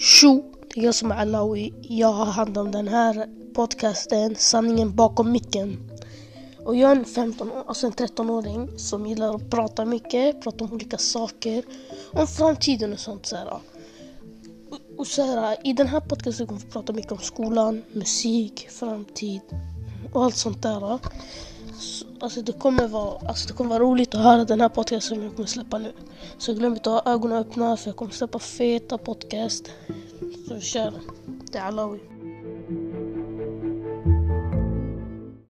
Tjo! Det är jag som är Alawi. Jag har hand om den här podcasten, Sanningen bakom micken. Och jag är en 15 alltså en 13-åring som gillar att prata mycket, prata om olika saker, om framtiden och sånt så här. Och, och så här, i den här podcasten kommer vi prata mycket om skolan, musik, framtid och allt sånt där. Alltså, det kommer vara, alltså det kommer vara roligt att höra den här podcasten som jag kommer släppa nu. Så glöm inte att ha ögonen öppna för jag kommer släppa feta podcast. Så kör. Det är Alawi.